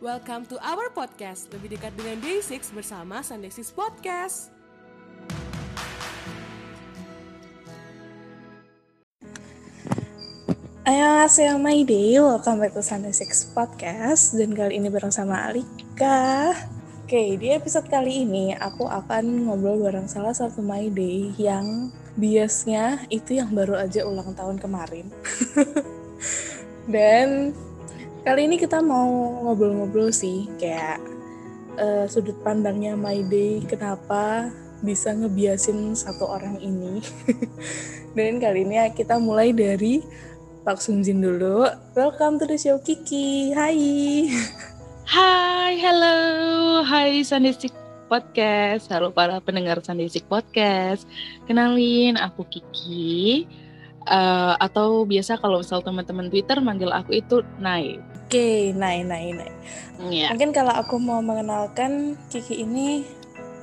Welcome to our podcast, lebih dekat dengan Day6 bersama Sunday 6 Podcast. Ayo, saya my day, welcome back to Sunday Six Podcast. Dan kali ini bareng sama Alika. Oke, di episode kali ini aku akan ngobrol bareng salah satu my day Yang biasnya itu yang baru aja ulang tahun kemarin. Dan kali ini kita mau ngobrol-ngobrol sih Kayak uh, sudut pandangnya my day Kenapa bisa ngebiasin satu orang ini Dan kali ini kita mulai dari Pak Sunjin dulu. Welcome to the show Kiki. Hai. Hai, hello. Hai Sandisik Podcast. Halo para pendengar Sandisik Podcast. Kenalin, aku Kiki. Uh, atau biasa kalau misal teman-teman Twitter manggil aku itu Nai. Oke, okay, Nai, Nai, Nai. Yeah. Mungkin kalau aku mau mengenalkan Kiki ini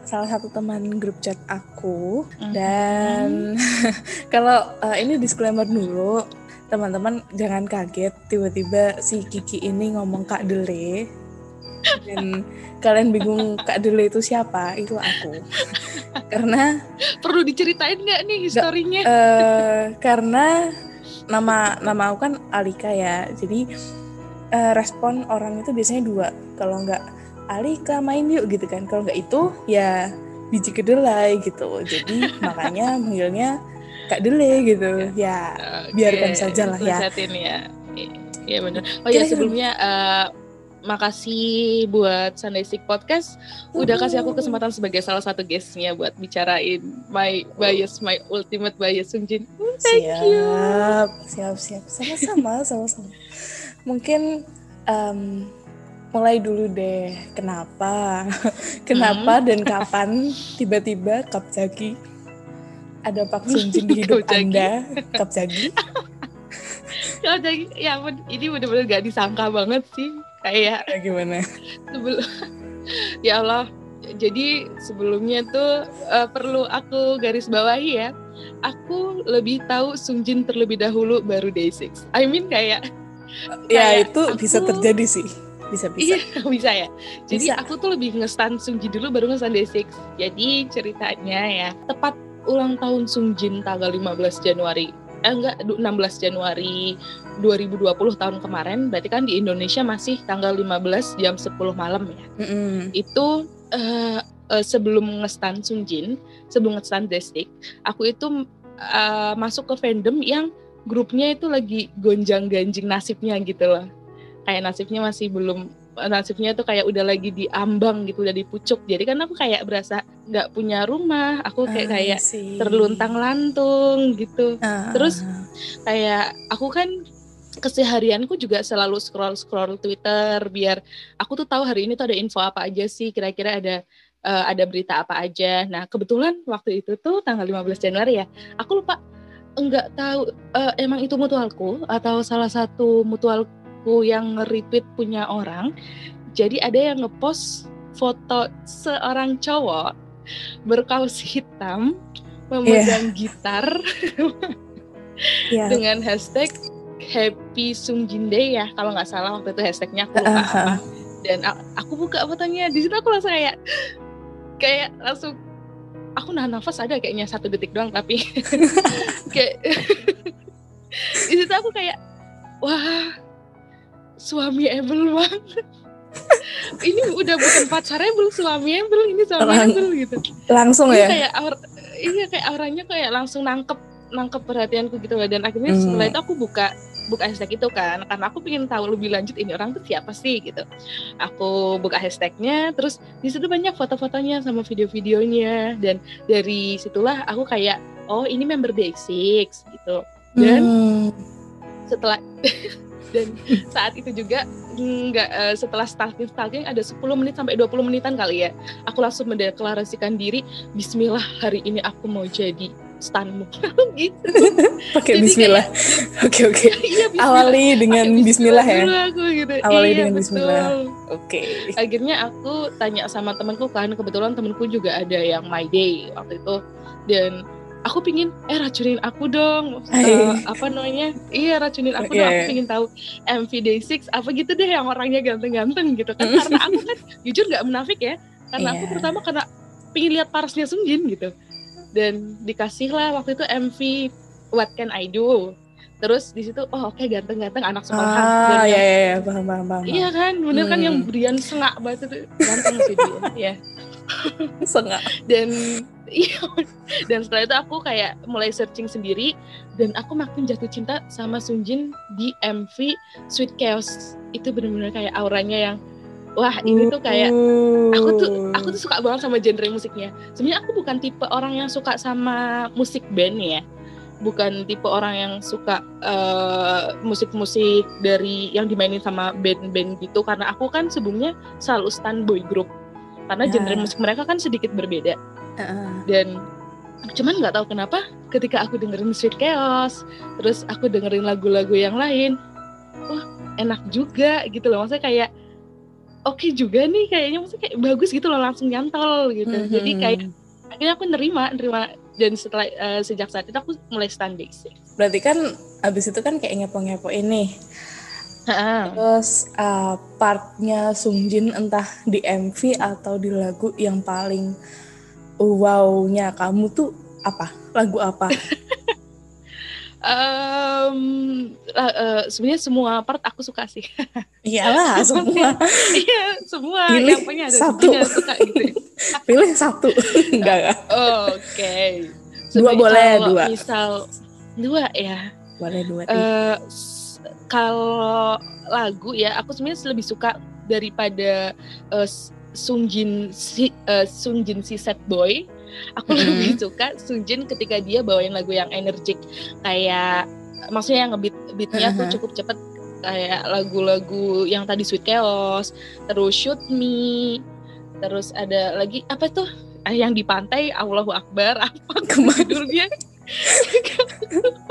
salah satu teman grup chat aku mm-hmm. dan kalau uh, ini disclaimer dulu teman-teman jangan kaget tiba-tiba si Kiki ini ngomong Kak Dele dan kalian bingung Kak Dele itu siapa itu aku karena perlu diceritain nggak nih historinya uh, karena nama nama aku kan Alika ya jadi uh, respon orang itu biasanya dua kalau nggak Alika main yuk gitu kan kalau nggak itu ya biji kedelai gitu jadi makanya manggilnya Kak Dele gitu. Ya, okay. biarkan saja lah ya. ya. Iya benar. Oh ya sebelumnya uh, makasih buat Sunday Sick Podcast udah kasih aku kesempatan sebagai salah satu guestnya buat bicarain my bias, my ultimate bias Sungjin. Thank siap, you. Siap, siap, sama-sama, sama-sama. Mungkin um, mulai dulu deh. Kenapa, kenapa hmm. dan kapan tiba-tiba Kapjaki ada Pak Sunjin di hidup Anda, Kap Jagi. Kap Jagi, ya ini bener-bener gak disangka banget sih. Kayak ya, gimana? Sebelum, ya Allah, jadi sebelumnya tuh uh, perlu aku garis bawahi ya. Aku lebih tahu Sungjin terlebih dahulu baru Day6. I mean kayak Ya itu aku, bisa terjadi sih. Bisa bisa. Iya, bisa ya. Jadi bisa. aku tuh lebih ngestan Sungjin dulu baru ngestan Day6. Jadi ceritanya ya, tepat ulang tahun Sung Jin tanggal 15 Januari eh enggak 16 Januari 2020 tahun kemarin berarti kan di Indonesia masih tanggal 15 jam 10 malam ya. Mm -hmm. Itu uh, uh, sebelum ngestan Sung Jin, sebelum ngestan Destik, aku itu uh, masuk ke fandom yang grupnya itu lagi gonjang-ganjing nasibnya gitu loh. Kayak nasibnya masih belum nasibnya tuh kayak udah lagi diambang gitu udah dipucuk. Jadi kan aku kayak berasa nggak punya rumah. Aku kayak uh, kayak terluntang lantung gitu. Uh, terus kayak aku kan keseharianku juga selalu scroll scroll Twitter biar aku tuh tahu hari ini tuh ada info apa aja sih kira-kira ada uh, ada berita apa aja. Nah kebetulan waktu itu tuh tanggal 15 Januari ya aku lupa enggak tahu uh, emang itu mutualku atau salah satu mutual aku yang nge-retweet punya orang jadi ada yang ngepost foto seorang cowok berkaus hitam memegang yeah. gitar yeah. dengan hashtag Happy Sungjin ya kalau nggak salah waktu itu hashtagnya aku lupa uh -huh. apa dan aku buka fotonya di situ aku langsung kayak kayak langsung aku nahan nafas ada kayaknya satu detik doang tapi kayak di situ aku kayak wah suami Ebel banget. Ini udah bukan pacarnya belum suami Ebel ini suami Lang Ebel gitu. langsung ini ya? kayak aur iya kayak auranya kayak langsung nangkep nangkep perhatianku gitu dan akhirnya hmm. setelah itu aku buka buka hashtag itu kan. Karena aku pengen tahu lebih lanjut ini orang tuh siapa sih gitu. Aku buka hashtagnya terus di situ banyak foto-fotonya sama video-videonya. Dan dari situlah aku kayak oh ini member Day6 gitu. Dan hmm. setelah dan saat itu juga nggak uh, setelah stalking stalking ada 10 menit sampai 20 menitan kali ya. Aku langsung mendeklarasikan diri Bismillah hari ini aku mau jadi stanmu gitu. Pakai Bismillah. oke oke. Iya, awali dengan Bismillah, bismillah ya. aku, gitu. awali iya, dengan betul. Bismillah oke. Okay. akhirnya aku tanya sama temanku kan kebetulan temanku juga ada yang my day waktu itu. Dan aku pingin eh racunin aku dong. Uh, apa namanya? Iya racunin aku okay. dong. Aku pingin tahu MV Day6 apa gitu deh yang orangnya ganteng-ganteng gitu kan. Karena aku kan jujur nggak menafik ya. Karena yeah. aku iya. pertama karena pingin lihat parasnya Sungjin gitu dan dikasih lah waktu itu MV What Can I Do? Terus di situ oh oke okay, ganteng-ganteng anak sekolahan. Ah iya iya ya, paham paham paham iya kan bener hmm. kan yang hmm. Brian sengak banget itu. Ganteng sih dia ya sengak. Dan iya. Dan setelah itu aku kayak mulai searching sendiri. Dan aku makin jatuh cinta sama Sunjin di MV Sweet Chaos. Itu bener-bener kayak auranya yang wah ini tuh kayak aku tuh aku tuh suka banget sama genre musiknya. Sebenarnya aku bukan tipe orang yang suka sama musik band ya. Bukan tipe orang yang suka uh, musik-musik dari yang dimainin sama band-band gitu. Karena aku kan sebelumnya selalu stand boy group. Karena yeah. genre musik mereka kan sedikit berbeda. Uh. dan cuman nggak tahu kenapa ketika aku dengerin Sweet Chaos terus aku dengerin lagu-lagu yang lain wah enak juga gitu loh. Maksudnya kayak oke okay juga nih kayaknya maksudnya kayak bagus gitu loh langsung nyantol gitu mm -hmm. jadi kayak akhirnya aku nerima nerima dan setelah uh, sejak saat itu aku mulai stand basic. Berarti kan abis itu kan kayak ngepo-ngepo ini. Terus uh, partnya Sungjin entah di MV atau di lagu yang paling wow-nya kamu tuh apa? Lagu apa? um, uh, uh, sebenarnya semua part aku suka sih. Iyalah semua. Iya semua. Pilih yang ada satu. Suka gitu. Pilih satu. Enggak Oke. Okay. Dua boleh dua. Misal dua ya. Boleh dua. Uh, kalau lagu ya aku sebenarnya lebih suka daripada uh, Sungjin si uh, Sungjin si Set Boy aku mm-hmm. lebih suka Sunjin ketika dia bawain lagu yang energik. Kayak maksudnya yang ngebeat beatnya tuh cukup cepet. Kayak lagu-lagu yang tadi Sweet Chaos terus Shoot Me terus ada lagi apa tuh ah, yang di pantai Allahu Akbar. Apa judulnya?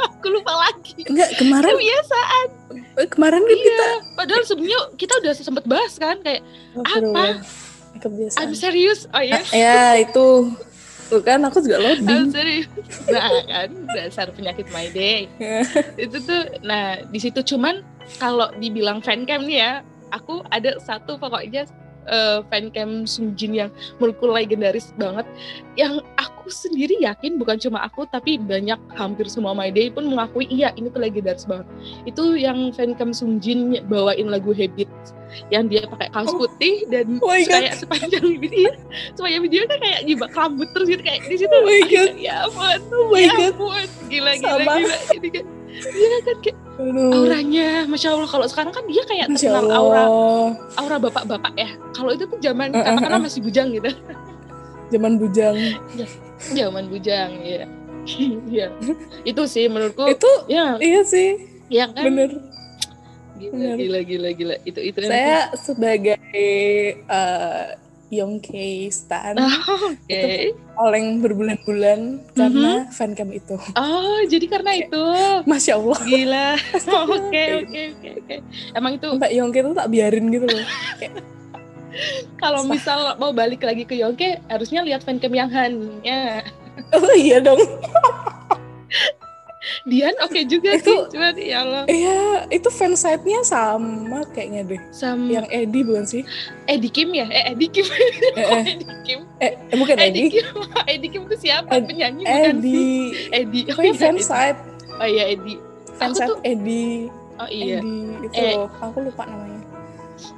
Aku lupa lagi. Enggak kemarin kebiasaan. Eh, kemarin kan iya, kita padahal sebenarnya kita udah sempet bahas kan kayak oh, apa? Kebiasaan. I'm serious oh ya ya itu Tuh kan aku juga loading. Nah kan dasar penyakit my day. itu tuh nah di situ cuman kalau dibilang fancam nih ya, aku ada satu pokoknya uh, fancam Sungjin yang menurutku legendaris banget yang aku sendiri yakin bukan cuma aku tapi banyak hampir semua My Day pun mengakui iya ini tuh legendaris banget itu yang fancam Sungjin bawain lagu Habit yang dia pakai kaos oh. putih dan oh kayak sepanjang video sepanjang video kan kayak jibak rambut terus gitu kayak di situ oh my god ya ampun oh my ya ampun gila gila Sama. gila ini kan Iya kan kayak Aduh. auranya, masya Allah. Kalau sekarang kan dia kayak terkenal aura, aura bapak-bapak ya. Kalau itu tuh zaman uh, uh, uh. masih bujang gitu. Zaman bujang. Ya, zaman bujang, ya. Iya. itu sih menurutku. Itu, ya. iya sih. Iya kan. Bener. Gila, Bener. gila, gila, gila. Itu, itu. Saya itu. sebagai uh, Yongke Stan oh, okay. itu paling berbulan-bulan karena mm -hmm. fancam itu. Oh, jadi karena itu. Masya Allah. Gila. Oke, oke, oke, oke. Emang itu Mbak Yongke itu tak biarin gitu loh. Kalau misal mau balik lagi ke Yongke, harusnya lihat fancam yang Han. Ya. Oh iya dong. Dian oke okay juga itu, sih, cuma ya Allah. Iya, itu fansite-nya sama kayaknya deh. Sama yang Edi bukan sih? Edi Kim ya? Eh Edi Kim. Eh, eh. Edi Kim. Eh, bukan Edi. Edi Kim. Edi Kim itu siapa? Ed, Penyanyi bukan Edi. sih? Edi. Oh, iya, fansite. Oh iya Edi. Fansite tuh... Edi. Oh iya. Edi itu eh. Aku lupa namanya.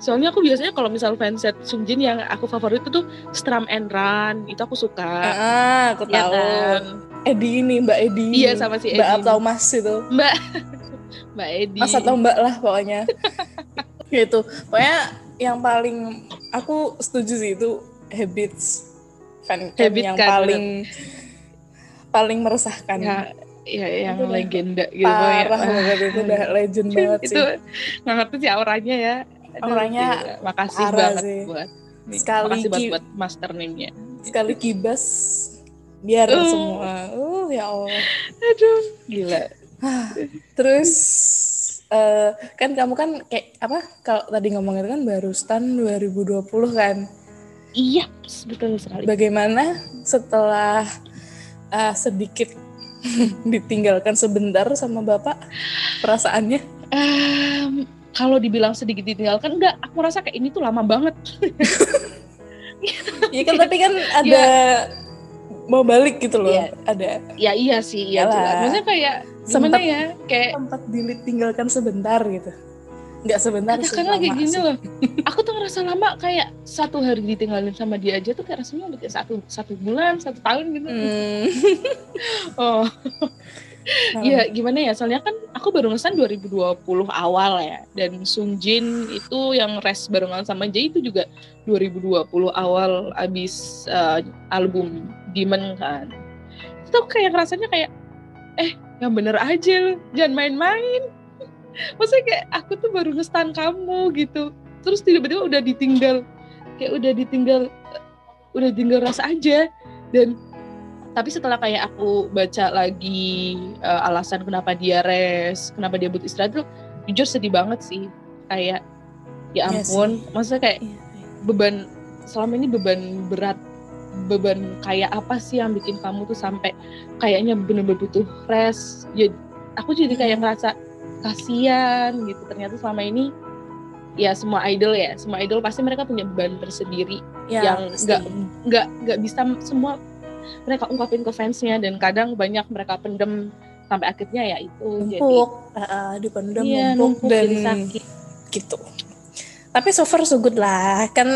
Soalnya aku biasanya kalau misal fanset Sungjin yang aku favorit itu tuh Strum and Run, itu aku suka. Ah, aku ya tahu. Kan? Edi ini Mbak Edi. Iya sama si Edi. Mbak atau Mas itu. Mbak. Mbak Edi. Mas atau Mbak lah pokoknya. gitu. Pokoknya yang paling aku setuju sih itu habits fan Habit yang kan, paling bener. paling meresahkan. Ya, ya yang itu legenda gitu ya. parah banget itu udah legend banget sih. Itu nggak ngerti sih auranya ya. Auranya makasih banget sih. buat sekali makasih buat, buat master name-nya. Sekali kibas biar uh. semua uh ya Allah aduh gila terus uh, kan kamu kan kayak apa kalau tadi ngomongin kan baru stand 2020 kan iya betul sekali bagaimana setelah uh, sedikit ditinggalkan sebentar sama bapak perasaannya um, kalau dibilang sedikit ditinggalkan enggak aku rasa kayak ini tuh lama banget. Iya kan tapi kan ada ya. mau balik gitu loh ya. ada. Ya iya sih iya jelas maksudnya kayak gimana ya kayak tempat ditinggalkan sebentar gitu. Nggak sebentar sih kan lagi gini loh. Aku tuh ngerasa lama kayak satu hari ditinggalin sama dia aja tuh kayak rasanya udah kayak satu satu bulan satu tahun gitu. Hmm. oh Iya gimana ya soalnya kan aku baru ngesan 2020 awal ya dan Sungjin itu yang rest barengan sama Jay itu juga 2020 awal abis uh, album Demon kan. Itu kayak rasanya kayak eh yang bener aja jangan main-main. Maksudnya kayak aku tuh baru ngestan kamu gitu. Terus tiba-tiba udah ditinggal kayak udah ditinggal udah tinggal rasa aja dan tapi setelah kayak aku baca lagi uh, alasan kenapa dia res kenapa dia butuh istirahat tuh jujur sedih banget sih kayak ya iya ampun yes. maksudnya kayak yeah. Iya. beban selama ini beban berat beban kayak apa sih yang bikin kamu tuh sampai kayaknya bener-bener butuh rest ya aku jadi kayak ngerasa kasihan gitu ternyata selama ini ya semua idol ya semua idol pasti mereka punya beban tersendiri ya, yang nggak nggak nggak bisa semua mereka ungkapin ke fansnya dan kadang banyak mereka pendem sampai akhirnya ya itu numpuk. Jadi uh, dipendem iya, numpuk, numpuk dan sakit. gitu. Tapi so far so good lah. Kan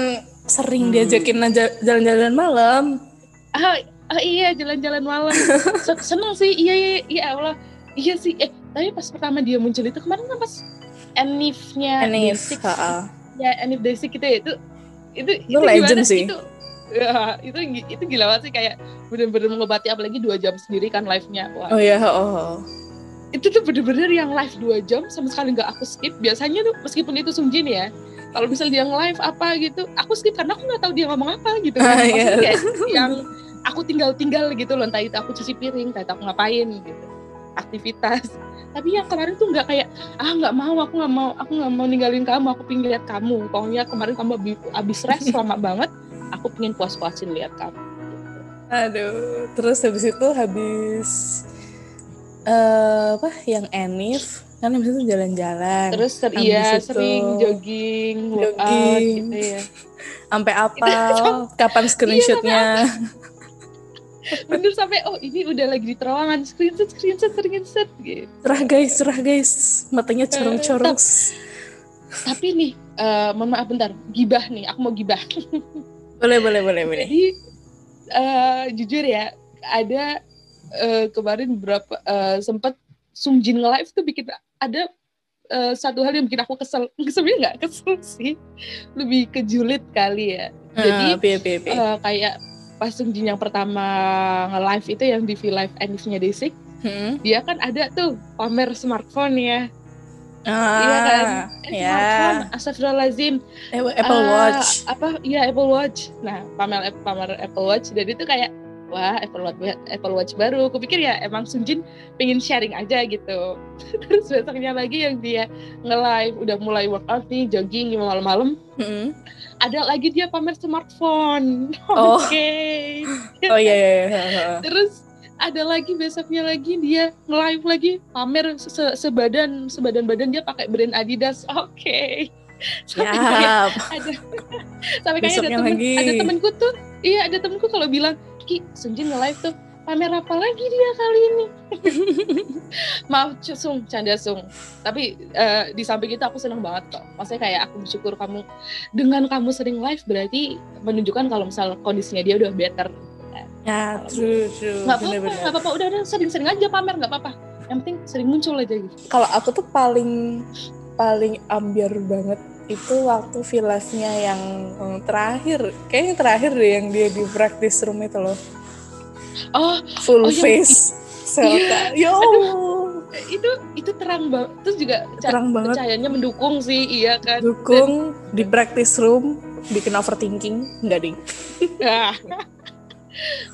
sering hmm. diajakin jalan-jalan malam. Ah, ah iya jalan-jalan malam. Seneng sih iya iya iya Allah. Iya sih eh tapi pas pertama dia muncul itu kemarin kan pas Enif-nya Enif, ya Enif Desik gitu ya itu itu itu, itu legend sih. itu ya, itu itu gila banget sih kayak bener-bener mengobati apalagi dua jam sendiri kan live-nya. Oh iya oh, itu tuh bener-bener yang live dua jam sama sekali nggak aku skip. Biasanya tuh meskipun itu Sungjin ya kalau misal dia nge-live apa gitu aku skip karena aku nggak tahu dia ngomong apa gitu ah, iya. kayak yang aku tinggal-tinggal gitu loh entah itu aku cuci piring entah itu aku ngapain gitu. Aktivitas. Tapi yang kemarin tuh nggak kayak ah nggak mau aku nggak mau aku nggak mau ninggalin kamu aku pingin lihat kamu. Pokoknya kemarin kamu abis rest lama banget aku pengen puas-puasin lihat kamu. Aduh terus habis itu habis uh, apa yang Enif kan habis itu jalan-jalan. Terus ser iya sering jogging jogging. gitu ya. Sampai apa kapan screenshotnya? Iya, bener sampai oh ini udah lagi di terowongan. Screenshot screenshot screenshot gitu. Cerah guys cerah guys. Matanya corong-corong. Tapi nih uh, mohon maaf bentar. Gibah nih aku mau gibah boleh boleh boleh boleh jadi uh, jujur ya ada uh, kemarin beberapa uh, sempat Sungjin nge-live tuh bikin ada uh, satu hal yang bikin aku kesel sebenarnya nggak kesel sih lebih kejulit kali ya jadi uh, pie, pie, pie. Uh, kayak pas Sungjin yang pertama nge-live itu yang di V Live Enif-nya Desik, hmm. dia kan ada tuh pamer smartphone ya. Ah, iya kan? Eh, yeah. Smartphone, astagfirullahaladzim. Apple uh, Watch. Apa? Iya Apple Watch. Nah, pamer pamer Apple Watch dan itu kayak wah Apple Watch Apple Watch baru. Kupikir ya emang Sunjin pengen sharing aja gitu. Terus besoknya lagi yang dia nge-live udah mulai workout nih, jogging malam-malam. Mm -hmm ada lagi dia pamer smartphone. Oh. Oke. Okay. Oh iya, iya iya. Terus ada lagi besoknya lagi dia nge-live lagi pamer se sebadan sebadan badan dia pakai brand Adidas. Oke. Okay. Sampai kayak ada sampai kayak ada temen lagi. ada temenku tuh iya ada temenku kalau bilang Ki Sunjin nge-live tuh pamer apa lagi dia kali ini maaf sung canda sung tapi uh, di samping itu aku seneng banget kok maksudnya kayak aku bersyukur kamu dengan kamu sering live berarti menunjukkan kalau misal kondisinya dia udah better ya true true. Nggak apa-apa nggak apa-apa. Udah udah sering-sering aja pamer nggak apa-apa. Yang penting sering muncul aja gitu. Kalau aku tuh paling paling ambiar banget itu waktu villasnya yang terakhir. Kayaknya terakhir deh yang dia di practice room itu loh. Oh full oh, face. Selta yo! Itu itu terang banget terus juga terang banget. cahayanya mendukung sih iya kan? Dukung Dan, di practice room bikin overthinking enggak ding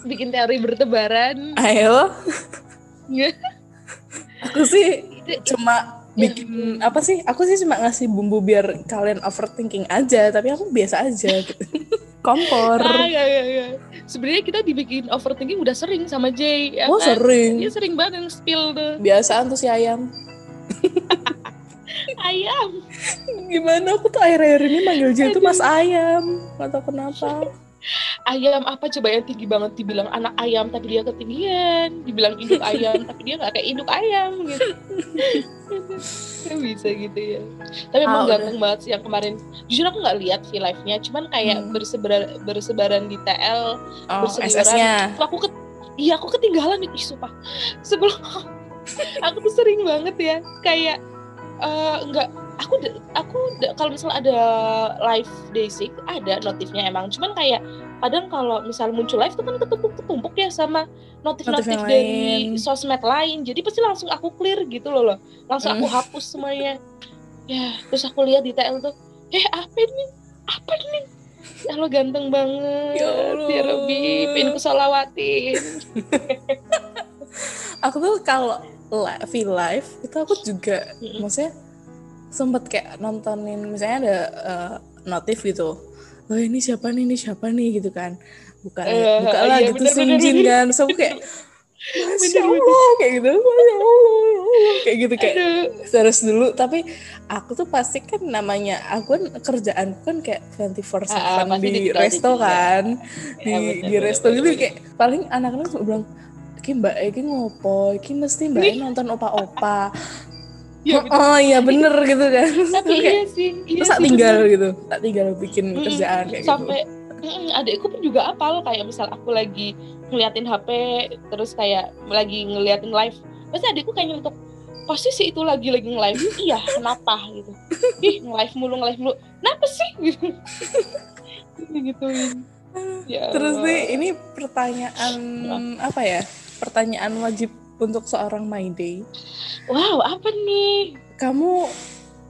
bikin teori bertebaran ayo aku sih cuma bikin apa sih aku sih cuma ngasih bumbu biar kalian overthinking aja tapi aku biasa aja gitu kompor. Ah, ya, ya, ya. Sebenarnya kita dibikin overthinking udah sering sama Jay. Ya oh kan? sering. Dia sering banget yang spill tuh. Biasaan tuh si ayam. ayam. Gimana aku tuh akhir-akhir ini manggil Jay itu Mas Ayam. Gak tau kenapa. Ayam apa? Coba yang tinggi banget dibilang anak ayam tapi dia ketinggian. Dibilang induk ayam tapi dia nggak kayak induk ayam gitu. Bisa gitu ya. Tapi emang oh, ganteng banget sih yang kemarin. Jujur aku nggak lihat v live nya cuman kayak hmm. bersebaran bersebaran di TL oh, berseliweran. Aku ke iya aku ketinggalan nih sumpah. Sebelum aku tuh sering banget ya kayak uh, nggak aku aku kalau misalnya ada live day six ada notifnya emang. Cuman kayak kadang kalau misal muncul live itu kan ketumpuk ketumpuk ya sama notif-notif dari sosmed lain. Jadi pasti langsung aku clear gitu loh loh. Langsung aku hmm. hapus semuanya. Ya terus aku lihat di TL tuh. Eh apa nih apa nih ya lo ganteng banget. Ya, ya Robi pengen ku solawatin aku tuh kalau live live itu aku juga mm -hmm. maksudnya sempet kayak nontonin misalnya ada uh, notif gitu oh ini siapa nih ini siapa nih gitu kan. Buka uh, buka lah iya, gitu bener, bener, kan. So kayak Masya Allah kayak gitu Masya Allah, kayak gitu kayak terus dulu. Tapi aku tuh pasti kan namanya aku kan kerjaan kan kayak 24 uh, uh, di resto kan. Di ya, bener, di resto gitu. kayak paling anak-anak bilang Ki mbak Eki ngopo, Ki mesti mbak nonton opa-opa Ya, gitu. Oh iya bener gitu kan. Tapi iya sih. Iya terus tak tinggal bener. gitu, tak tinggal bikin mm, kerjaan kayak sampai, gitu. Sampai adikku pun juga apal kayak misal aku lagi ngeliatin HP terus kayak lagi ngeliatin live, pasti adikku kayaknya untuk pasti sih itu lagi lagi nge-live. iya, kenapa gitu. Ih, nge-live mulu, nge-live mulu. Kenapa sih gitu. gituin. Ya Terus nih ini pertanyaan apa ya? Pertanyaan wajib untuk seorang My Day. Wow, apa nih? Kamu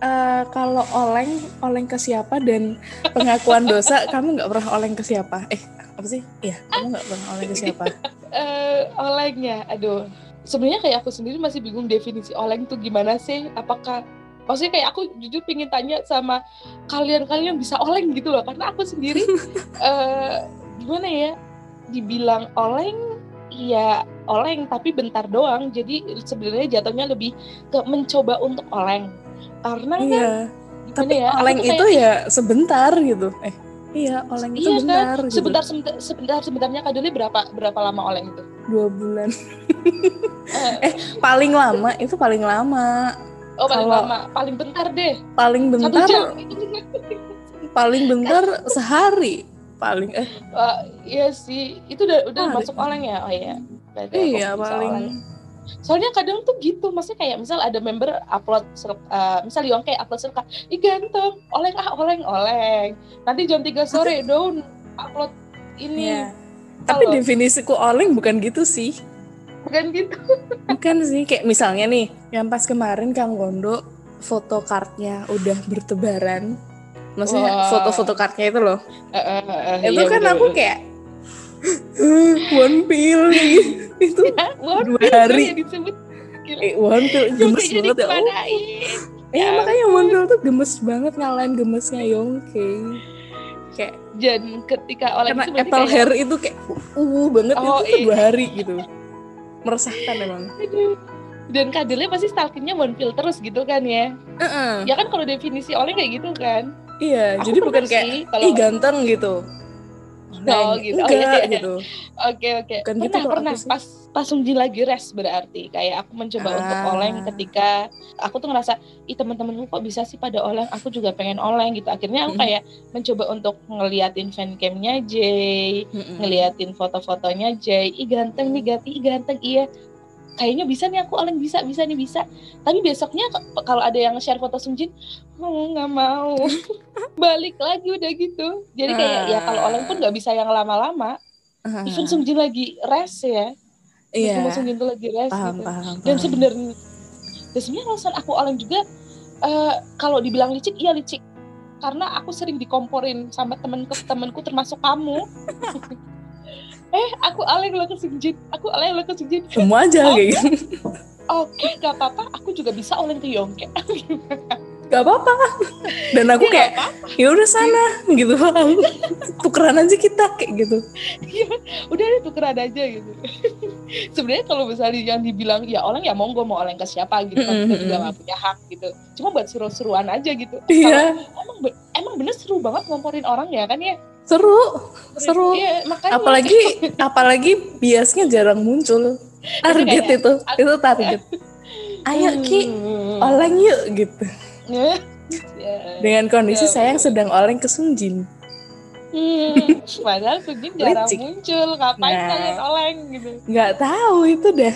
uh, kalau oleng, oleng ke siapa dan pengakuan dosa kamu nggak pernah oleng ke siapa? Eh, apa sih? Iya, kamu nggak pernah oleng ke siapa? uh, olengnya, aduh. Sebenarnya kayak aku sendiri masih bingung definisi oleng itu gimana sih? Apakah maksudnya kayak aku jujur pengen tanya sama kalian-kalian bisa oleng gitu loh karena aku sendiri uh, gimana ya dibilang oleng ya oleng tapi bentar doang. Jadi sebenarnya jatuhnya lebih ke mencoba untuk oleng. Karena iya. kan tapi ya, oleng itu kayak, ya sebentar gitu. Eh iya oleng itu iya bentar kan? gitu. sebentar sebentar sebentar sebentarnya kadulnya berapa berapa lama oleng itu? Dua bulan. Eh, eh paling lama itu paling lama. Oh paling Kalau lama. Paling bentar deh. Paling bentar paling bentar sehari. Paling eh. Uh, iya sih. Itu udah udah masuk oleng ya? Oh iya iya paling. Soalnya kadang tuh gitu maksudnya kayak misal ada member upload uh, misal Yong kayak upload serka ih ganteng oleng ah oleng oleng. Nanti jam 3 sore daun upload ini. Yeah. tapi definisiku oleng bukan gitu sih. Bukan gitu. Bukan sih kayak misalnya nih yang pas kemarin Kang Gondo foto kartnya udah bertebaran. Maksudnya foto-foto kartnya itu loh. Uh, uh, uh, itu iya, kan bener, aku kayak one pill itu ya, one dua pill hari. disebut. Eh, one pill gemes banget ya. Oh. Eh, ya makanya one pill tuh gemes banget ngalahin gemesnya Yongke. Kayak dan ketika oleh karena itu apple kayak... hair itu kayak uh banget. Oh, itu iya. dua hari gitu. Meresahkan emang. Dan kadirnya pasti stalkingnya one pill terus gitu kan ya? Uh -uh. ya kan kalau definisi oleh kayak gitu kan? Iya Aku jadi bukan kayak sih, kalau... ih ganteng gitu oh gitu. Enggak oh, iya. gitu. Oke oke. Okay. pernah gitu pernah. pas pas Sungji lagi res berarti. Kayak aku mencoba ah. untuk oleng ketika aku tuh ngerasa ih teman-temanku kok bisa sih pada oleng? Aku juga pengen oleng gitu. Akhirnya aku kayak mencoba untuk ngeliatin fancamnya Jay ngeliatin foto-fotonya Jay. Ih ganteng nih Gati ih ganteng. Iya kayaknya bisa nih aku oleng bisa bisa nih bisa tapi besoknya kalau ada yang share foto Sungjin oh nggak mau balik lagi udah gitu jadi kayak uh. ya kalau oleng pun nggak bisa yang lama-lama uh. even Sungjin lagi rest ya Iya. Yeah. Sungjin tuh lagi rest paham, gitu. Paham, dan sebenarnya dan sebenarnya alasan aku oleng juga uh, kalau dibilang licik iya licik karena aku sering dikomporin sama temenku temenku termasuk kamu eh aku alih lo ke sinjin aku alih lo ke sinjin semua aja okay. kayak gitu. Oke okay, gak apa-apa. Aku juga bisa oleh ke Yongke. Gak apa-apa. Dan aku ya, kayak ya udah sana gitu. Tukeran aja kita kayak gitu. Iya. Udah deh tukeran aja gitu. Sebenarnya kalau misalnya yang dibilang ya orang ya monggo mau oleng ke siapa gitu. Kan kita juga gak punya hak gitu. Cuma buat seru-seruan aja gitu. Iya. Emang emang bener seru banget ngomporin orang ya kan ya seru seru iya, makanya apalagi apalagi biasanya jarang muncul target itu itu, itu target ayo ki hmm. oleng yuk gitu yeah. dengan kondisi saya yang sedang oleng ke Sunjin Hmm, padahal Sunjin jarang Licik. muncul, ngapain nah, kalian oleng gitu? Nggak tahu itu deh,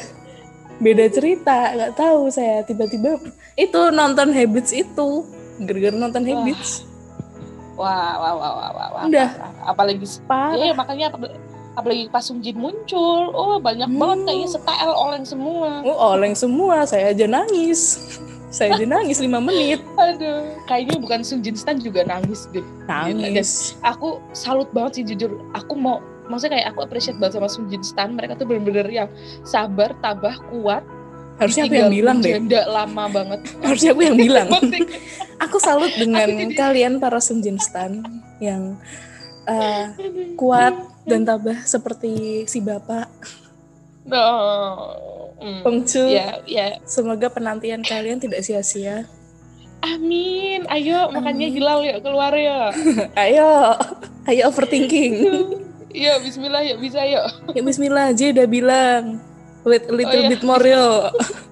beda cerita, nggak tahu saya tiba-tiba itu nonton Habits itu, gara-gara nonton wah. Habits. Wah, wah, wah, wah, wah, wah. Udah. Apalagi, Parah. ya makanya apalagi pas Sunjin muncul, oh banyak hmm. banget kayaknya setel oleng semua. Oh, oleng semua, saya aja nangis saya aja nangis lima menit. Aduh, kayaknya bukan Sung Jin Stan juga nangis deh. Nangis. Dan aku salut banget sih jujur. Aku mau, maksudnya kayak aku appreciate banget sama Sung Jin Stan. Mereka tuh bener-bener yang sabar, tabah, kuat. Harusnya aku yang bilang deh. Lama banget. Harusnya aku yang bilang. aku salut dengan kalian para Sung Jin Stan yang uh, kuat dan tabah seperti si bapak. No. Mm. Pengcu. Ya, ya. Semoga penantian kalian tidak sia-sia. Amin. Ayo Amin. makanya Hilal yuk keluar ya. ayo. Ayo overthinking. Iya, bismillah yuk bisa yuk. Ya bismillah aja udah bilang. Wait a little oh, iya. bit more yuk.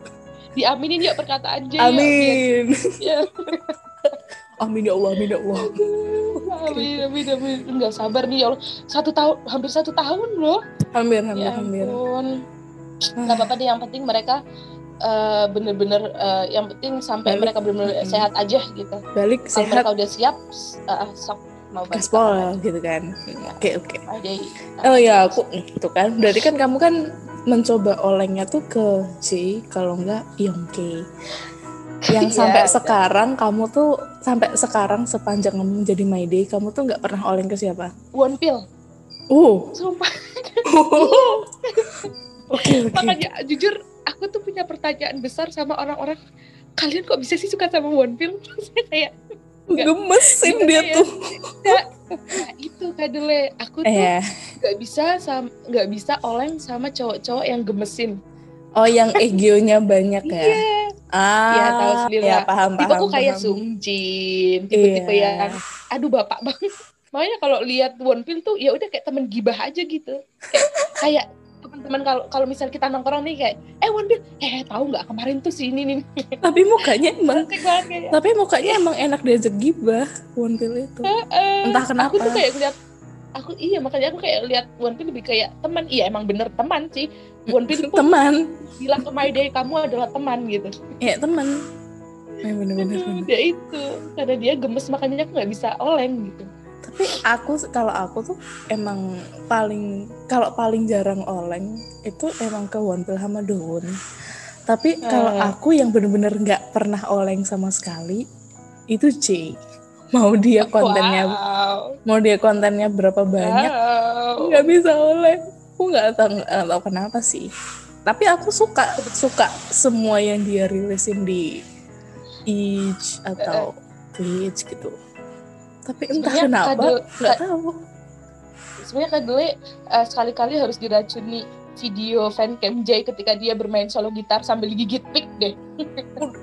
Diaminin yuk perkataan J. Amin. Ya. amin ya Allah, amin ya Allah. amin, amin, amin. Enggak sabar nih ya Allah. Satu tahun, hampir satu tahun loh. Hampir, hampir, ya hampir nggak apa-apa deh yang penting mereka uh, bener-bener uh, yang penting sampai balik. mereka bener-bener hmm. sehat aja gitu balik Kalau sehat mereka udah siap uh, sok mau balik gaspol gitu kan oke oke okay. oh ya aku itu kan berarti kan kamu kan mencoba olengnya tuh ke J kalau enggak Yongke yang iya, sampai yeah, sekarang kamu tuh sampai sekarang sepanjang kamu menjadi My Day kamu tuh nggak pernah oleng ke siapa? One Pill. Uh. Sumpah. okay, okay. makanya jujur aku tuh punya pertanyaan besar sama orang-orang kalian kok bisa sih suka sama One Pill saya kayak gemesin dia ya. tuh nah, nah itu kadele aku tuh eh. Nggak bisa nggak bisa oleng sama cowok-cowok yang gemesin. Oh yang egonya banyak ya? Yeah. ah ya tahu sendiri ya, paham tipe aku kayak paham. Sungjin tipe-tipe yeah. yang aduh bapak banget. Makanya kalau lihat One Pill tuh ya udah kayak temen gibah aja gitu. Kayak, kayak teman-teman kalau kalau misal kita nongkrong nih kayak eh Wan eh tahu nggak kemarin tuh si ini nih? Tapi mukanya emang tapi mukanya emang enak diajak gibah Wan itu. Uh, uh, entah kenapa aku tuh kayak lihat aku iya makanya aku kayak lihat Wan lebih kayak teman. Iya emang bener teman sih. Wan pun teman. bilang ke My Day kamu adalah teman gitu. Iya teman. Ya bener-bener dia itu. Karena dia gemes makanya aku nggak bisa oleng gitu. Tapi aku kalau aku tuh emang paling kalau paling jarang oleng itu emang ke Wonpil sama Doon tapi kalau uh. aku yang bener-bener nggak pernah oleng sama sekali itu J mau dia kontennya wow. mau dia kontennya berapa banyak? Nggak wow. bisa oleng aku nggak tahu kenapa sih. Tapi aku suka suka semua yang dia rilisin di Each atau Twitch gitu. Tapi entah sebenarnya kenapa nggak tahu. sebenarnya gue uh, sekali-kali harus diracuni video fancam Jay ketika dia bermain solo gitar sambil gigit pick deh.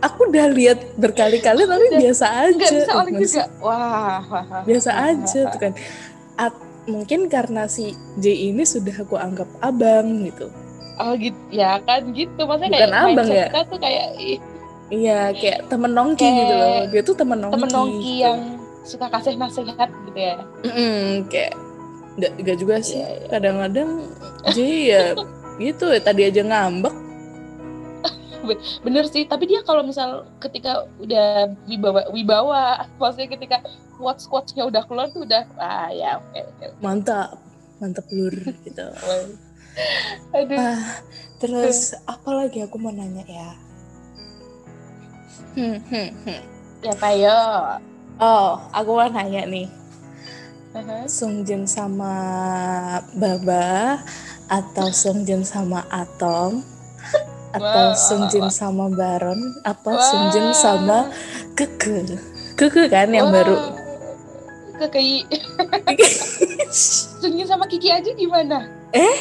Aku udah lihat berkali-kali tapi udah, biasa aja. bisa orang juga. Wah, wah, biasa wah, aja wah. tuh kan. At, mungkin karena si Jay ini sudah aku anggap abang gitu. Oh gitu, ya kan gitu. Maksudnya Bukan kayak abang ya. Kita tuh kayak Iya, kayak temen nongki kayak gitu loh. Dia tuh temen nongki. Temen nongki gitu. yang suka kasih nasihat gitu ya mm, kayak nggak nggak juga sih yeah, yeah. kadang-kadang jadi ya gitu ya tadi aja ngambek bener sih tapi dia kalau misal ketika udah wibawa wibawa maksudnya ketika squat squatnya udah keluar tuh udah ah ya oke okay, okay. mantap mantap lur gitu Aduh. Ah, terus apa lagi aku mau nanya ya hmm, hmm, hmm. ya pak yo Oh, aku mau nanya nih. Uh-huh. Sungjin sama Baba atau Sungjin sama Atom atau wow. Sungjin sama Baron atau wow. Sungjin sama Keke. Keke kan yang wow. baru. Kekei. Sungjin sama Kiki aja gimana? Eh?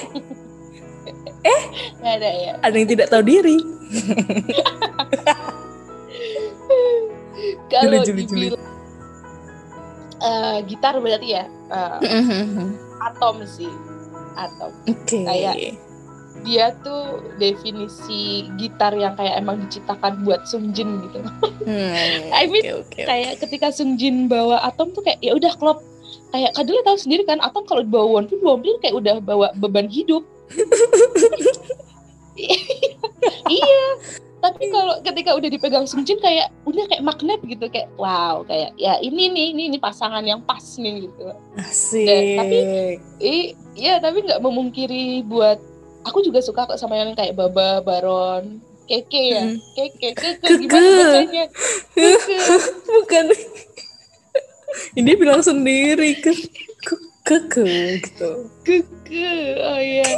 eh? Gak ada ya. Ada yang tidak tahu diri. Kalau dibilang uh, gitar berarti ya uh, atom sih atom. Okay. Kayak dia tuh definisi gitar yang kayak emang diciptakan buat Sungjin gitu. Hmm, I mean okay, okay, kayak ketika Sungjin bawa Atom tuh kayak ya udah klop. Kayak kadang tahu sendiri kan Atom kalau dibawa Wonpil, Wonpil kayak udah bawa beban hidup. iya. Tapi kalau ketika udah dipegang Sungjin kayak udah kayak magnet gitu kayak wow kayak ya ini nih ini ini pasangan yang pas nih gitu. Asik. Dan, tapi iya tapi nggak memungkiri buat aku juga suka kok sama yang kayak Baba Baron Keke ya. Hmm. Keke Keke gimana bacanya Keke. Bukan. Ini bilang sendiri ke keke gitu. Keke oh iya.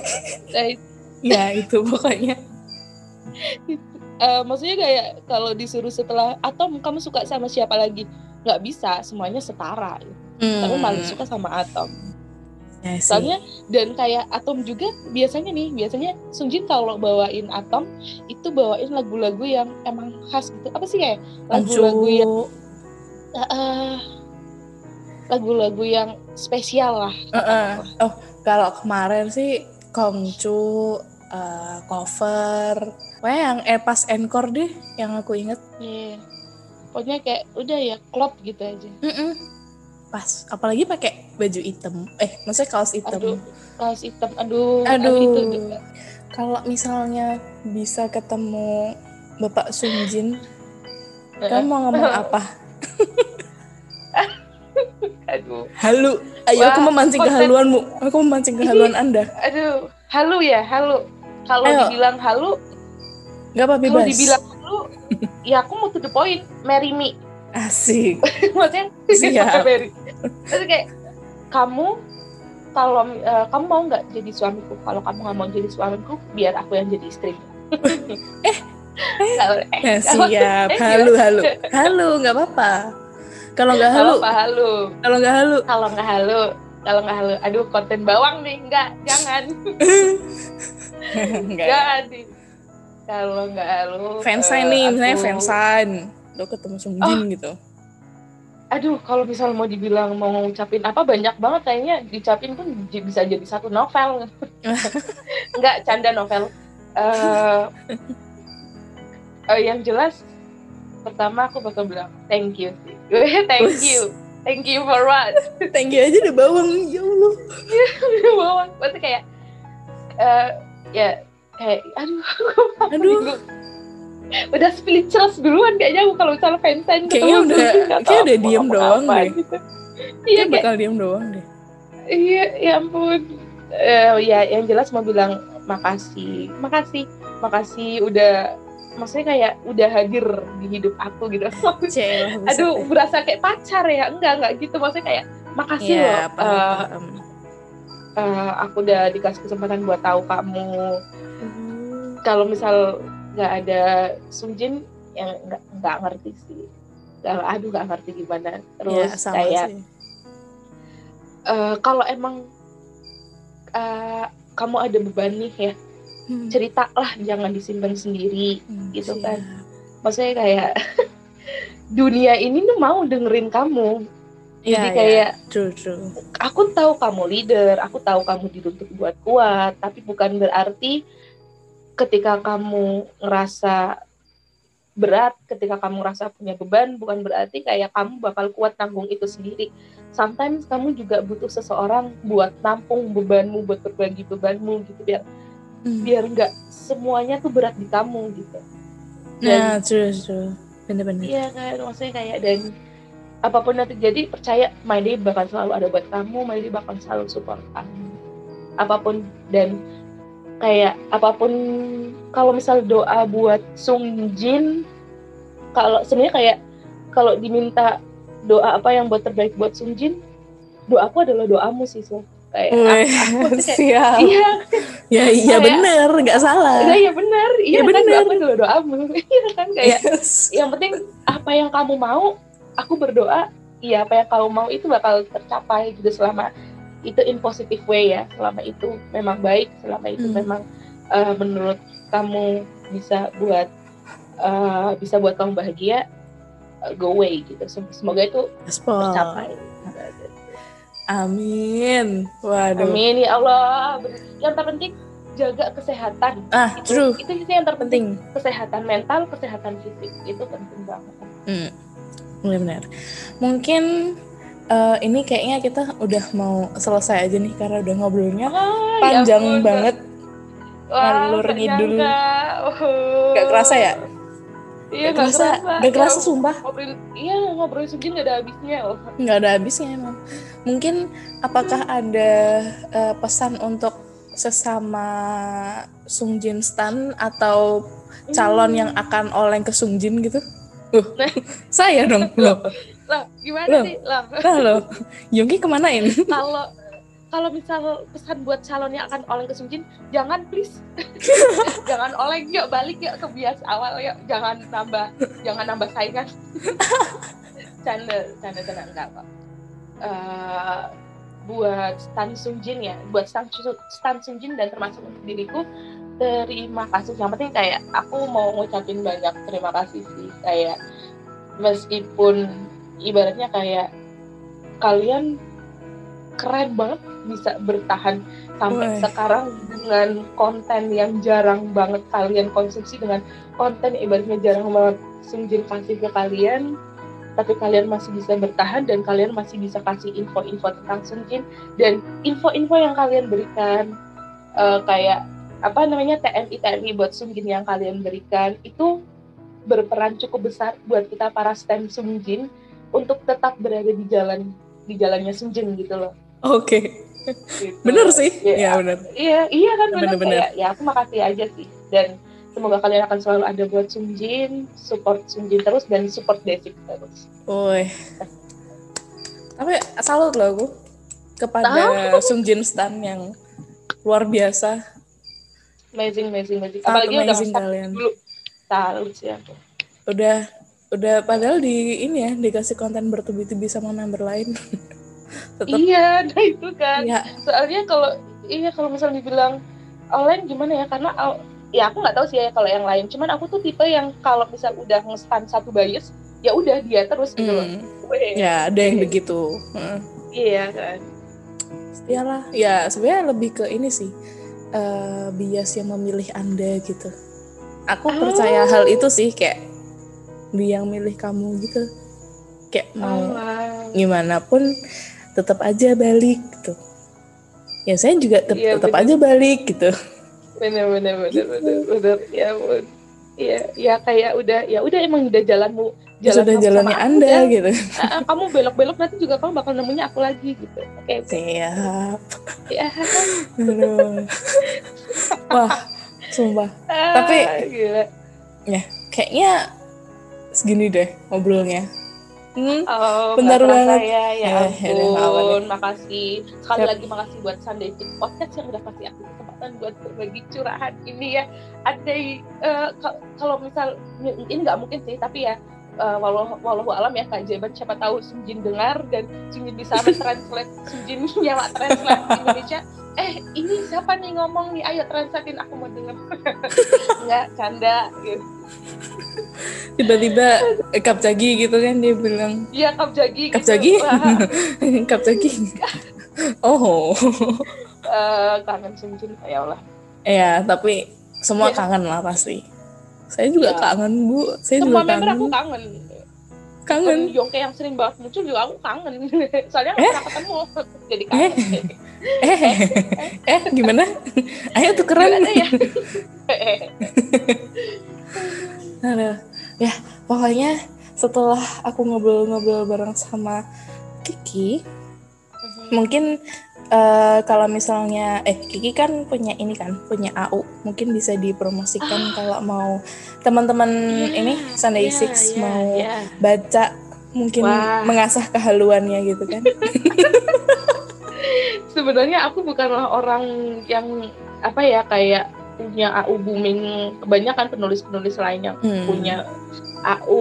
Nah, ya itu pokoknya uh, maksudnya kayak kalau disuruh setelah atau kamu suka sama siapa lagi nggak bisa semuanya setara hmm. tapi malah suka sama Atom Ya, Soalnya dan kayak Atom juga biasanya nih, biasanya Sungjin kalau bawain Atom itu bawain lagu-lagu yang emang khas gitu. Apa sih ya? Lagu-lagu yang uh, lagu-lagu yang spesial lah. Uh -uh. Oh, kalau kemarin sih Kongcu uh, cover, Wah yang eh pas encore deh yang aku inget. Iya. Yeah. Pokoknya kayak udah ya klop gitu aja. Mm -mm pas apalagi pakai baju hitam. Eh maksudnya kaos hitam. Aduh, kaos hitam. Aduh aduh. itu kalau misalnya bisa ketemu bapak Sunjin kamu mau ngomong apa? Aduh. Halu. Ayo Wah, aku memancing konten... kehaluanmu. Aku memancing kehaluan anda. Aduh halu ya halu kalau dibilang halu nggak apa bebas kalau dibilang halu ya aku mau to the point marry me Asik. Maksudnya Siap. Terus kayak kamu kalau uh, kamu mau nggak jadi suamiku? Kalau kamu nggak mau jadi suamiku, biar aku yang jadi istri. eh, eh, eh, siap. Eh, halu, halu, halu, nggak apa-apa. Kalau nggak halu, halu. Kalau nggak halu, kalau nggak halu, kalau nggak halu, aduh konten bawang nih, nggak, jangan. jangan sih. Kalau nggak halu. Fansign uh, nih, misalnya fansign lo ketemu Sungjin oh. gitu. Aduh kalau misal mau dibilang mau ngucapin apa banyak banget kayaknya. Dicapin pun bisa jadi satu novel. Nggak canda novel. Uh, uh, yang jelas pertama aku bakal bilang thank you. Sih thank you thank you for what? Thank you aja udah bawang ya allah. Udah bawang. Berarti kayak uh, ya kayak aduh aduh. udah speechless duluan kayaknya aku kalau misalnya fansign kayaknya udah kayak udah diem doang deh. gitu. iya kayak, bakal diem doang deh. Iya ya ampun. Uh, ya yang jelas mau bilang makasih. Makasih makasih udah maksudnya kayak udah hadir di hidup aku gitu. Cel, aduh berasa kayak pacar ya? Enggak enggak gitu. Maksudnya kayak makasih yeah, loh paham, uh, paham. Uh, aku udah dikasih kesempatan buat tahu kamu. Mm. kalau misal nggak ada Sungjin yang nggak nggak ngerti sih. Gak, aduh nggak ngerti gimana. Terus ya, kayak uh, kalau emang uh, kamu ada beban nih ya hmm. ceritalah jangan disimpan sendiri hmm, gitu siap. kan maksudnya kayak dunia ini tuh mau dengerin kamu jadi ya, kayak ya. True, true. aku tahu kamu leader aku tahu kamu dituntut buat kuat tapi bukan berarti ketika kamu ngerasa berat, ketika kamu ngerasa punya beban, bukan berarti kayak kamu bakal kuat tanggung itu sendiri. Sometimes kamu juga butuh seseorang buat nampung bebanmu, buat berbagi bebanmu gitu biar hmm. biar nggak semuanya tuh berat di kamu gitu. Dan, nah, true, true. Bener-bener. Iya kan, maksudnya kayak dan apa pun yang terjadi percaya My Day bakal selalu ada buat kamu, My Day bakal selalu support kamu. Apa pun dan kayak apa pun kalau misal doa buat Sung Jin kalau sebenarnya kayak kalau diminta doa apa yang buat terbaik buat Sung Jin doaku adalah doamu sih so kayak aku, aku kayak, siap iya. Ya iya benar nggak salah. Iya iya benar. Iya ya, kan bener. doaku adalah doamu. Iya kan kayak yes. yang penting apa yang kamu mau aku berdoa iya apa yang kamu mau itu bakal tercapai gitu selama itu in positive way ya. Selama itu memang baik selama itu hmm. memang uh, menurut kamu bisa buat uh, bisa buat kamu bahagia uh, go away gitu. Semoga itu tercapai amin. Waduh. Amin ya Allah. Yang terpenting jaga kesehatan. Ah itu, true. itu itu yang terpenting. Kesehatan mental kesehatan fisik itu penting banget. Hmm. benar-benar. Mungkin uh, ini kayaknya kita udah mau selesai aja nih karena udah ngobrolnya oh, panjang ya banget. Ngalur ngidul. oh. gak kerasa ya Iya, gak kerasa, gak kerasa ya, sumpah. Ngobrol, iya, ngobrol segini gak ada habisnya loh. Gak ada habisnya emang. Mungkin apakah ada uh, pesan untuk sesama Sungjin Stan atau calon hmm. yang akan oleng ke Sungjin gitu? Uh, saya dong. Loh lah gimana loh. sih lah loh Yongki kemanain kalau kalau misal pesan buat calon yang akan oleng ke Sungjin jangan please. Jangan oleng yuk balik yuk ke bias awal yuk. Jangan nambah jangan nambah saingan. Canda canda canda enggak kok uh, buat Stan Sungjin ya buat Stan, Stan Sungjin dan termasuk untuk diriku terima kasih. Yang penting kayak aku mau ngucapin banyak terima kasih sih. Kayak meskipun ibaratnya kayak kalian keren banget bisa bertahan sampai sekarang dengan konten yang jarang banget kalian konsumsi dengan konten ibaratnya jarang banget Sungjin kasih ke kalian tapi kalian masih bisa bertahan dan kalian masih bisa kasih info-info tentang Sungjin dan info-info yang kalian berikan uh, kayak apa namanya TNI TNI buat Sungjin yang kalian berikan itu berperan cukup besar buat kita para stan Sungjin untuk tetap berada di jalan di jalannya Sunjin gitu loh. Oke. Okay. Gitu. Bener sih. Ya, ya bener. Iya, iya kan bener. bener, bener. ya aku makasih aja sih. Dan semoga kalian akan selalu ada buat Sunjin, support Sunjin terus dan support Desik terus. Woi. Tapi salut loh aku kepada. Sungjin Stan yang luar biasa. Amazing, amazing, amazing. Apalagi amazing udah kalian. dulu. Salut sih aku. Udah udah padahal di ini ya dikasih konten bertubi-tubi sama member lain Tetap, iya nah itu kan. Ya. soalnya kalau iya kalau misalnya dibilang online gimana ya? Karena ya aku nggak tahu sih ya kalau yang lain. Cuman aku tuh tipe yang kalau misal udah ngestan satu bias ya udah dia terus gitu loh. Hmm. ya ada yang begitu. Hmm. iya kan. Iyalah ya sebenarnya lebih ke ini sih uh, bias yang memilih anda gitu. Aku oh. percaya hal itu sih kayak dia yang milih kamu gitu. Kayak mau oh, gimana pun tetap aja balik gitu. Ya saya juga te ya, tetap aja balik gitu. Bener bener bener gitu. bener bener. Ya bun ya ya kayak udah ya udah emang udah jalanmu ya jalan sudah jalannya anda ya. gitu. Uh, kamu belok belok nanti juga kamu bakal nemunya aku lagi gitu. Oke. Okay, siap. Ya. Wah sumpah. Ah, tapi gila. ya kayaknya segini deh ngobrolnya. Hmm, oh, bentar banget. Ya, ya, ya ampun, ya, makasih. Sekali Siap. lagi makasih buat Sunday Fit Podcast yang udah kasih aku kesempatan buat berbagi curahan ini ya. Ada uh, kalau misal ini nggak mungkin sih, tapi ya uh, walau walau alam ya keajaiban siapa tahu Sunjin dengar dan Sunjin bisa translate Sunjin nyawa translate Indonesia eh ini siapa nih ngomong nih ayo translatein aku mau denger nggak canda gitu tiba-tiba eh, kap jagi gitu kan dia bilang. Iya kap jagi kap gitu. jagi kap jagi oh. Uh, kangen Sunjin ya Allah. Ya tapi semua ya. kangen lah pasti. Saya juga ya. kangen bu. Saya semua juga member aku kangen. kangen. Yongke yang sering banget muncul juga aku kangen. Soalnya nggak eh? pernah ketemu. Jadi kangen. Eh? eh? Eh gimana? Ayo tuh keren ya Aduh. ya pokoknya setelah aku ngobrol-ngobrol bareng sama Kiki uh-huh. mungkin uh, kalau misalnya eh Kiki kan punya ini kan punya AU mungkin bisa dipromosikan oh. kalau mau teman-teman yeah, ini Sunday yeah, Six yeah, mau yeah. baca mungkin Wah. mengasah kehaluannya gitu kan sebenarnya aku bukanlah orang yang apa ya kayak punya AU booming kebanyakan penulis-penulis lain yang hmm. punya AU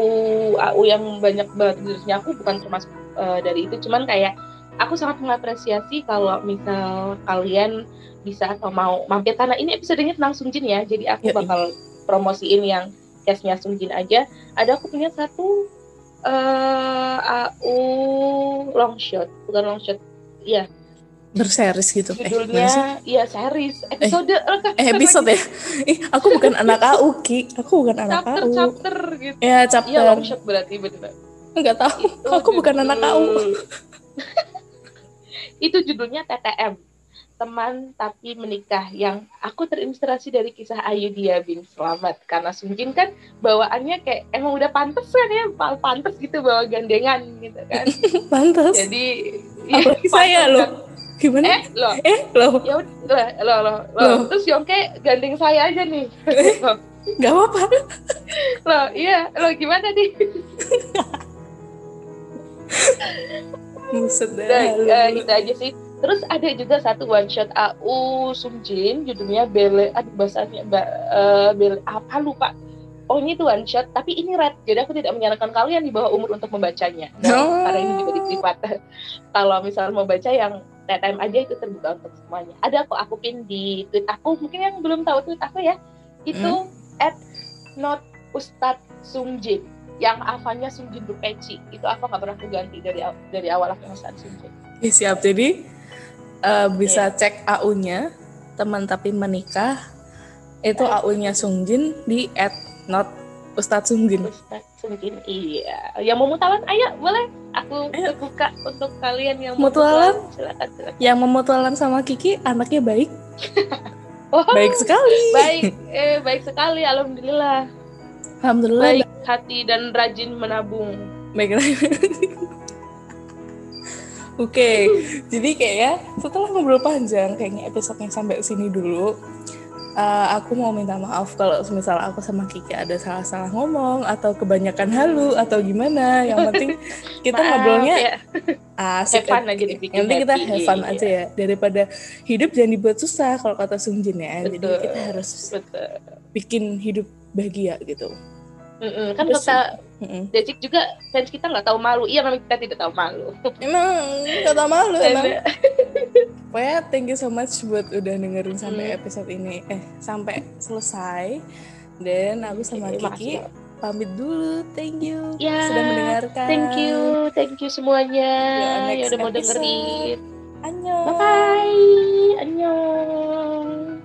AU yang banyak banget aku bukan termasuk uh, dari itu cuman kayak aku sangat mengapresiasi kalau misal kalian bisa atau mau mampir karena ini episodenya tentang Sungjin ya jadi aku ya, bakal promosiin yang cashnya Sungjin aja. Ada aku punya satu uh, eh, AU long shot bukan long shot ya berseris gitu. Eh, judulnya eh, iya series. Episode. eh, eh episode ya? Ih aku bukan anak AU ki aku bukan anak chapter, AU. chapter gitu. Ya chapter. Iya long shot berarti benar nggak tahu. Itu aku judul... bukan anak AU. Itu judulnya TTM teman tapi menikah yang aku terinspirasi dari kisah Ayu Dia bin Selamat. Karena Sunjin kan bawaannya kayak emang udah pantas kan ya? Pantas gitu bawa gandengan gitu kan. Pantas? Jadi ya, saya loh kan. Gimana eh lo eh lo ya udah lo lo lo, terus Yongke gandeng saya aja nih Gak apa-apa lo iya lo gimana nih Buset deh. Nah, uh, itu aja sih. Terus ada juga satu one shot AU Sumjin judulnya Bele aduh bahasanya uh, Bele apa lupa. Oh ini tuh one shot, tapi ini red. Jadi aku tidak menyarankan kalian di bawah umur untuk membacanya. Nah, oh. Karena ini juga di privat. Kalau misalnya mau baca yang TTM aja itu terbuka untuk semuanya. Ada kok aku pin di tweet aku, mungkin yang belum tahu tweet aku ya. Itu hmm. at not Ustadz Sungjin yang avannya Sungjin Peci itu apa nggak pernah aku ganti dari dari awal aku ngesan Sungjin. Ya, siap jadi uh, bisa yeah. cek AU-nya teman tapi menikah itu. AU-nya Sungjin di at not Ustadz Sungjin. Ustadz Sungjin iya. Yang mau mutualan ayo boleh aku ayo. terbuka untuk kalian yang mutualan. Silakan, silakan. Yang memutualan sama Kiki anaknya baik. oh, baik sekali. Baik, eh baik sekali alhamdulillah. Alhamdulillah. Baik hati dan rajin menabung. Baik Oke, okay. jadi kayaknya setelah ngobrol panjang, kayaknya episode yang sampai sini dulu. Uh, aku mau minta maaf kalau misal aku sama Kiki ada salah-salah ngomong atau kebanyakan halu atau gimana. Yang penting kita maaf, ngobrolnya ya. asik. Have aja dibikin Nanti kita have fun iya. aja ya. Daripada hidup jangan dibuat susah kalau kata Sungjin ya. Betul, Jadi kita harus betul. bikin hidup bahagia gitu. Mm-mm. kan Terus, kata mm Decik juga fans kita nggak tahu malu. Iya memang kita tidak tahu malu. Emang nggak tahu malu emang. Pokoknya thank you so much buat udah dengerin sampai mm. episode ini. Eh sampai selesai. Dan aku sama Kiki Makasih. pamit dulu. Thank you. Ya, sudah mendengarkan. thank you. Thank you semuanya. Ya, yang udah mau dengerin. Annyeong. Bye bye annyeong